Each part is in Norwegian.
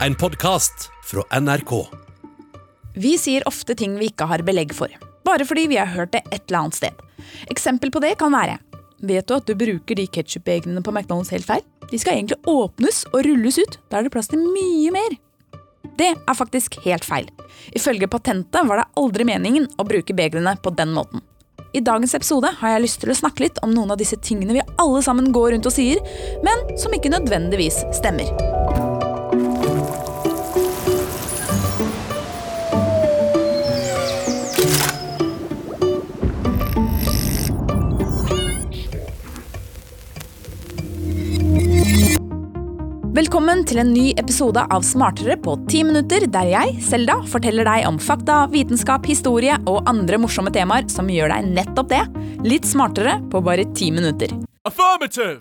En podkast fra NRK. Vi sier ofte ting vi ikke har belegg for, bare fordi vi har hørt det et eller annet sted. Eksempel på det kan være Vet du at du bruker de ketsjupbegrene på McDonald's helt feil? De skal egentlig åpnes og rulles ut. Da er det plass til mye mer. Det er faktisk helt feil. Ifølge patentet var det aldri meningen å bruke begrene på den måten. I dagens episode har jeg lyst til å snakke litt om noen av disse tingene vi alle sammen går rundt og sier, men som ikke nødvendigvis stemmer. Velkommen til en ny episode av Smartere på ti minutter, der jeg, Selda, forteller deg om fakta, vitenskap, historie og andre morsomme temaer som gjør deg nettopp det, litt smartere på bare ti minutter. Affirmative!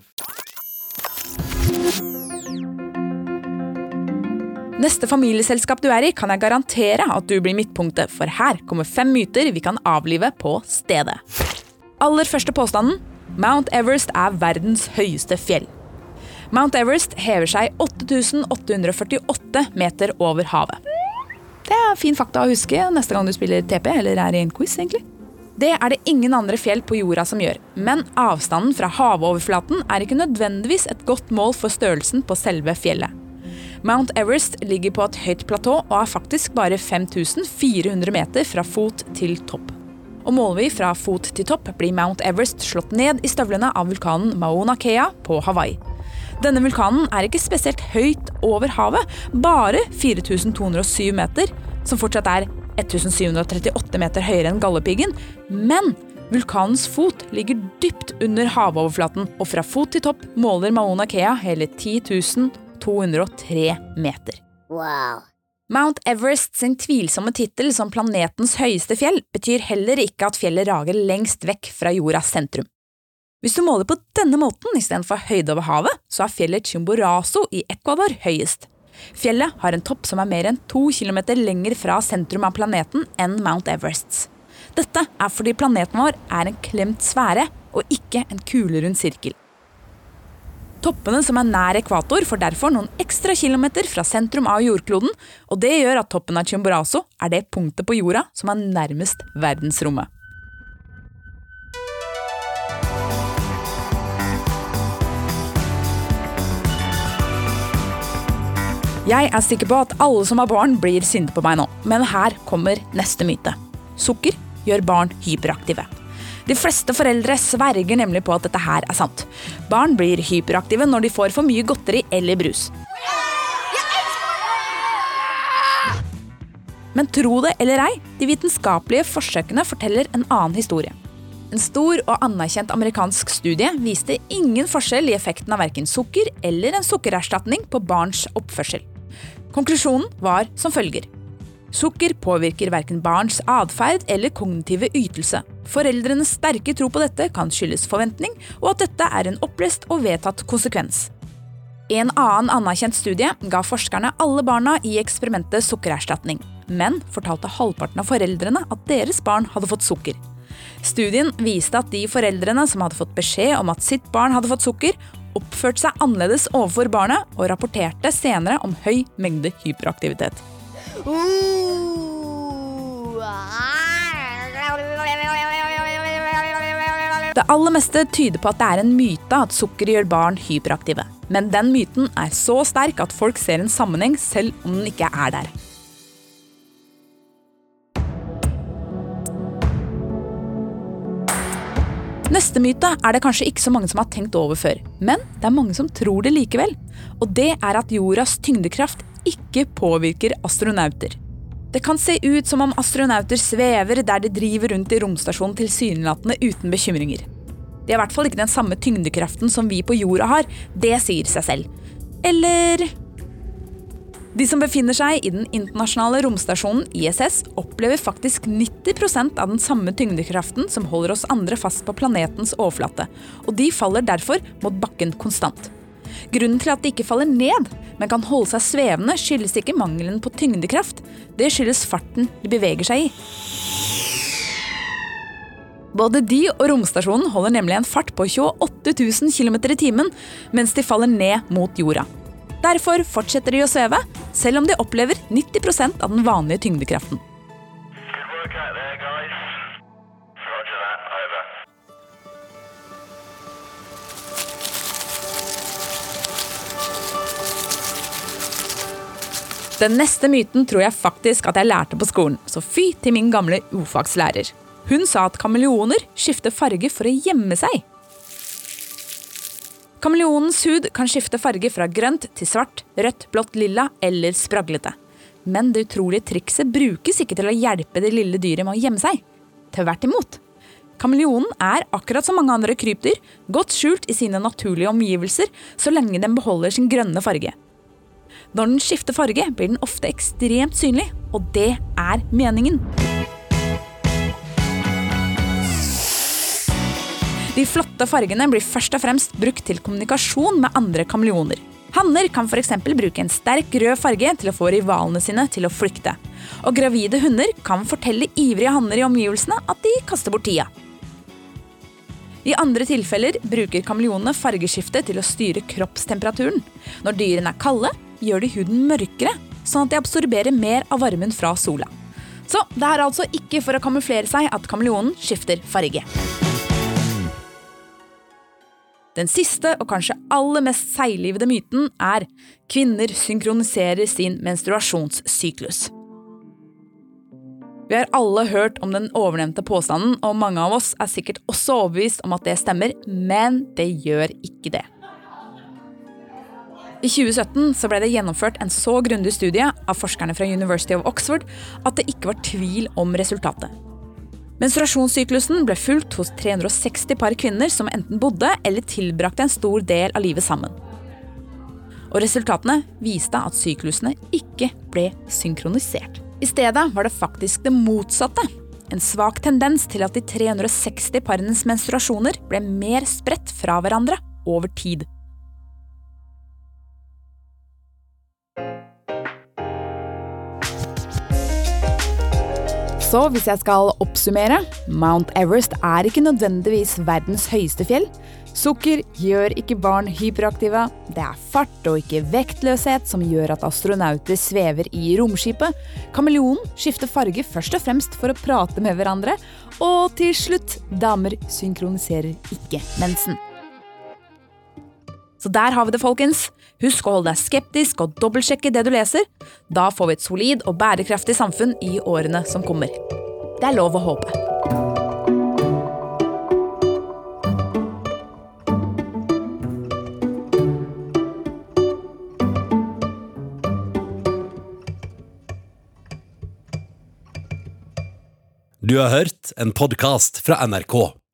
Neste familieselskap du er i, kan jeg garantere at du blir midtpunktet, for her kommer fem myter vi kan avlive på stedet. Aller første påstanden Mount Everest er verdens høyeste fjell. Mount Everest hever seg 8848 meter over havet. Det er fin fakta å huske neste gang du spiller TP eller er i en quiz. egentlig. Det er det ingen andre fjell på jorda som gjør, men avstanden fra havoverflaten er ikke nødvendigvis et godt mål for størrelsen på selve fjellet. Mount Everest ligger på et høyt platå og er faktisk bare 5400 meter fra fot til topp. Og måler vi fra fot til topp, blir Mount Everest slått ned i støvlene av vulkanen Mauna Kea på Hawaii. Denne vulkanen er ikke spesielt høyt over havet, bare 4207 meter, som fortsatt er 1738 meter høyere enn Galdhøpiggen. Men vulkanens fot ligger dypt under havoverflaten, og fra fot til topp måler Mauna Kea hele 10.203 meter. Wow. Mount Everest sin tvilsomme tittel som planetens høyeste fjell betyr heller ikke at fjellet rager lengst vekk fra jordas sentrum. Hvis du måler på denne måten istedenfor høyde over havet, så er fjellet Chimborazo i Ecuador høyest. Fjellet har en topp som er mer enn to kilometer lenger fra sentrum av planeten enn Mount Everest. Dette er fordi planeten vår er en klemt sfære og ikke en kulerund sirkel. Toppene som er nær ekvator, får derfor noen ekstra kilometer fra sentrum av jordkloden, og det gjør at toppen av Chimborazo er det punktet på jorda som er nærmest verdensrommet. Jeg er sikker på at alle som har barn, blir sinte på meg nå, men her kommer neste myte. Sukker gjør barn hyperaktive. De fleste foreldre sverger nemlig på at dette her er sant. Barn blir hyperaktive når de får for mye godteri eller brus. Men tro det eller ei, de vitenskapelige forsøkene forteller en annen historie. En stor og anerkjent amerikansk studie viste ingen forskjell i effekten av verken sukker eller en sukkererstatning på barns oppførsel. Konklusjonen var som følger. Sukker påvirker verken barns atferd eller kognitive ytelse. Foreldrenes sterke tro på dette kan skyldes forventning, og at dette er en opplest og vedtatt konsekvens. En annen anerkjent studie ga forskerne alle barna i eksperimentet sukkererstatning, men fortalte halvparten av foreldrene at deres barn hadde fått sukker. Studien viste at de foreldrene som hadde fått beskjed om at sitt barn hadde fått sukker, oppførte seg annerledes overfor barnet og rapporterte senere om høy mengde hyperaktivitet. Det aller meste tyder på at det er en myte at sukker gjør barn hyperaktive. Men den myten er så sterk at folk ser en sammenheng selv om den ikke er der. Neste myte er det kanskje ikke så mange som har tenkt over før, men det er mange som tror det likevel. Og det er at jordas tyngdekraft ikke påvirker astronauter. Det kan se ut som om astronauter svever der de driver rundt i romstasjonen tilsynelatende uten bekymringer. De har i hvert fall ikke den samme tyngdekraften som vi på jorda har, det sier seg selv. Eller de som befinner seg i den internasjonale romstasjonen ISS, opplever faktisk 90% av den samme tyngdekraften som holder oss andre fast på planetens overflate, og de faller derfor mot bakken konstant. Grunnen til at de ikke faller ned, men kan holde seg svevende, skyldes ikke mangelen på tyngdekraft. Det skyldes farten de beveger seg i. Både de og romstasjonen holder nemlig en fart på 28 000 km i timen mens de faller ned mot jorda. Derfor fortsetter de å sveve, selv om de opplever 90% av den vanlige tyngdekraften. Den neste myten tror jeg faktisk at jeg lærte på skolen, så fy til min gamle ofagslærer. Hun sa at kameleoner skifter farge for å gjemme seg. Kameleonens hud kan skifte farge fra grønt til svart, rødt, blått, lilla eller spraglete. Men det utrolige trikset brukes ikke til å hjelpe det lille dyret med å gjemme seg. Tvert imot. Kameleonen er, akkurat som mange andre krypdyr, godt skjult i sine naturlige omgivelser så lenge den beholder sin grønne farge. Når den skifter farge, blir den ofte ekstremt synlig, og det er meningen. De flotte fargene blir først og fremst brukt til kommunikasjon med andre kameleoner. Hanner kan f.eks. bruke en sterk rød farge til å få rivalene sine til å flykte. Og gravide hunder kan fortelle ivrige hanner i omgivelsene at de kaster bort tida. I andre tilfeller bruker kameleonene fargeskifte til å styre kroppstemperaturen. Når dyrene er kalde, gjør de huden mørkere, sånn at de absorberer mer av varmen fra sola. Så det er altså ikke for å kamuflere seg at kameleonen skifter farge. Den siste og kanskje aller mest seiglivede myten er kvinner synkroniserer sin menstruasjonssyklus. Vi har alle hørt om den ovennevnte påstanden, og mange av oss er sikkert også overbevist om at det stemmer, men det gjør ikke det. I 2017 så ble det gjennomført en så grundig studie av forskerne fra University of Oxford at det ikke var tvil om resultatet. Menstruasjonssyklusen ble fulgt hos 360 par kvinner som enten bodde eller tilbrakte en stor del av livet sammen. Og resultatene viste at syklusene ikke ble synkronisert. I stedet var det faktisk det motsatte. En svak tendens til at de 360 parenes menstruasjoner ble mer spredt fra hverandre over tid. Så hvis jeg skal oppsummere Mount Everest er ikke nødvendigvis verdens høyeste fjell. Sukker gjør ikke barn hyperaktive. Det er fart og ikke vektløshet som gjør at astronauter svever i romskipet. Kameleonen skifter farge først og fremst for å prate med hverandre. Og til slutt, damer synkroniserer ikke mensen. Så der har vi det, folkens. Husk å holde deg skeptisk og dobbeltsjekke det du leser. Da får vi et solid og bærekraftig samfunn i årene som kommer. Det er lov å håpe. Du har hørt en podkast fra NRK.